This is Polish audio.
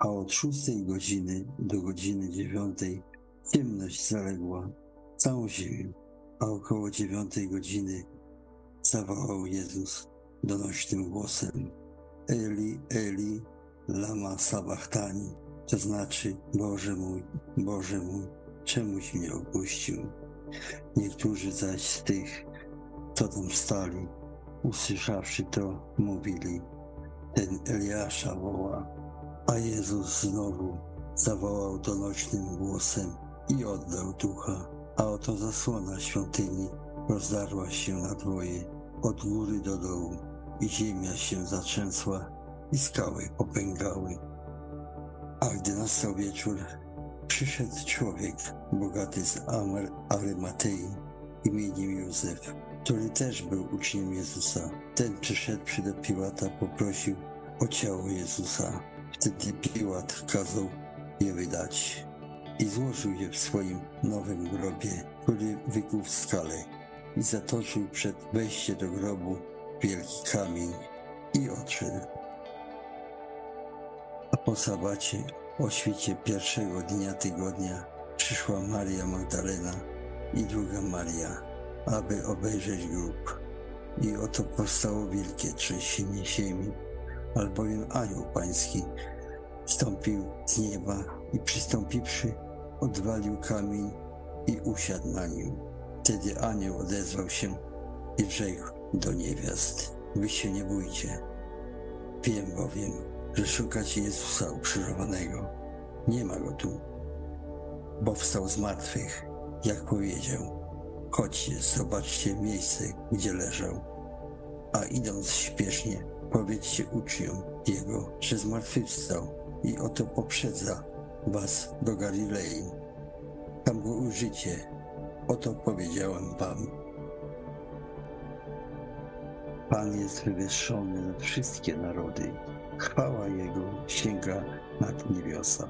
a od szóstej godziny do godziny dziewiątej ciemność zaległa całą ziemię, a około dziewiątej godziny zawołał Jezus donośnym głosem Eli, Eli, lama sabachthani, to znaczy Boże mój, Boże mój, czemuś mnie opuścił. Niektórzy zaś z tych, co tam stali, usłyszawszy to, mówili, ten Eliasza woła, a Jezus znowu zawołał donośnym głosem i oddał ducha, a oto zasłona świątyni rozdarła się na dwoje, od góry do dołu i ziemia się zatrzęsła i skały popękały. A gdy nastał wieczór, przyszedł człowiek bogaty z Amer Arymatei imieniem Józef, który też był uczniem Jezusa. Ten przyszedł do Piłata, poprosił o ciało Jezusa. Wtedy Piłat kazał je wydać i złożył je w swoim nowym grobie, który wykuł w skale i zatoczył przed wejściem do grobu wielki kamień i odszedł. A po sabacie, o świcie pierwszego dnia tygodnia, przyszła Maria Magdalena i druga Maria, aby obejrzeć grób. I oto powstało wielkie trzęsienie ziemi, albowiem anioł pański wstąpił z nieba i przystąpiwszy, odwalił kamień i usiadł na nim. Wtedy anioł odezwał się i rzekł do niewiast, wy się nie bójcie. Wiem bowiem, że szukacie Jezusa ukrzyżowanego. Nie ma go tu, bo wstał z martwych, jak powiedział. Chodźcie, zobaczcie miejsce, gdzie leżał. A idąc śpiesznie, powiedzcie uczniom Jego, że zmartwychwstał i oto poprzedza was do Galilei. Tam go ujrzycie. Oto powiedziałem wam. Pan jest wywyższony nad wszystkie narody. Chwała Jego sięga nad niebiosa.